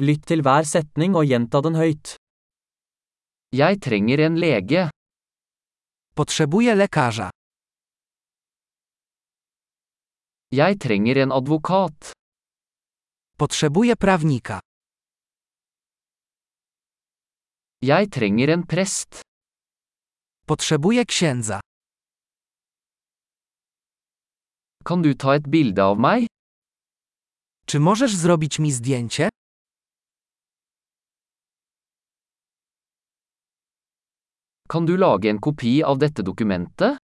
Lytt til hver setning og gjenta den høyt. Jeg trenger en lege. Potrzebuję lekarza. Jeg trenger en advokat. Potrzebuję prawnika. Jeg trenger en prest. Potrzebuję księdza. Kan du ta et bilde av meg? Czy możesz zrobić mi zdjęcie? Kan du lage en kopi av dette dokumentet?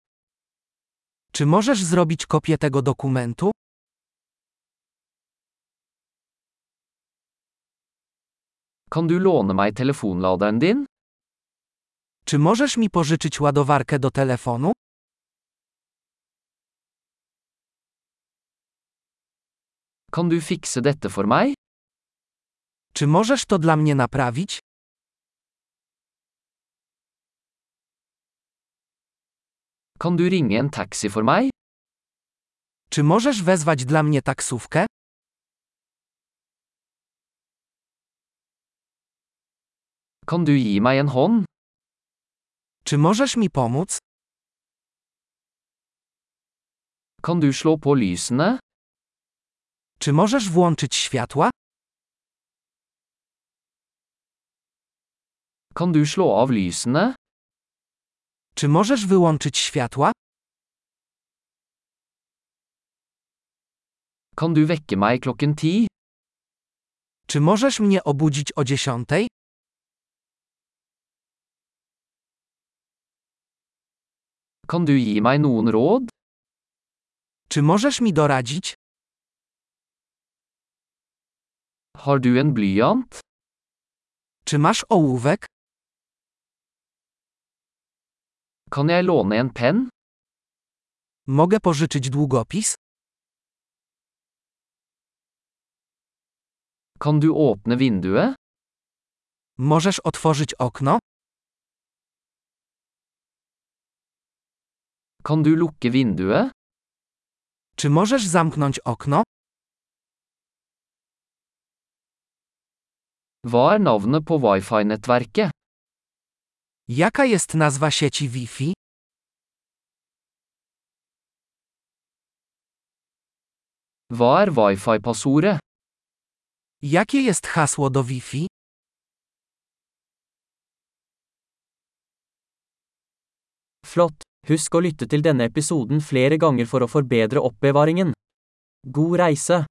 Czy możesz zrobić kopię tego dokumentu? Kan du låne meg telefonladeren din? Czy możesz mi pożyczyć ładowarkę do telefonu? Kan du fikse dette for meg? Czy możesz to dla mnie naprawić? Kan du ringe en taxi for meg? Czy możesz wezwać dla mnie taksówkę? Kan du gi meg en hånd? Czy możesz mi pomóc? Kan du slå på lysene? Czy możesz włączyć światła? Kan du slå av lysene? Czy możesz wyłączyć światła? Kan du vekke meg klokken ti? Czy możesz mnie obudzić o dziesiątej? Kan du gi meg noen råd? Czy możesz mi doradzić? Har du en blyant? Czy masz ołówek? Kan jeg låne en penn? Mogę pożyczyć długopis? Kan du åpne vinduet? Możesz otworzyć okno? Kan du lukke vinduet? Czy możesz zamknąć okno? Hva er navnet på wifi-nettverket? Jaka jest nazwa sieci Wi-Fi? Hva er wifi-passordet? Jakie jest hasło do Wi-Fi? Flott! Husk å lytte til denne episoden flere ganger for å forbedre oppbevaringen. God reise!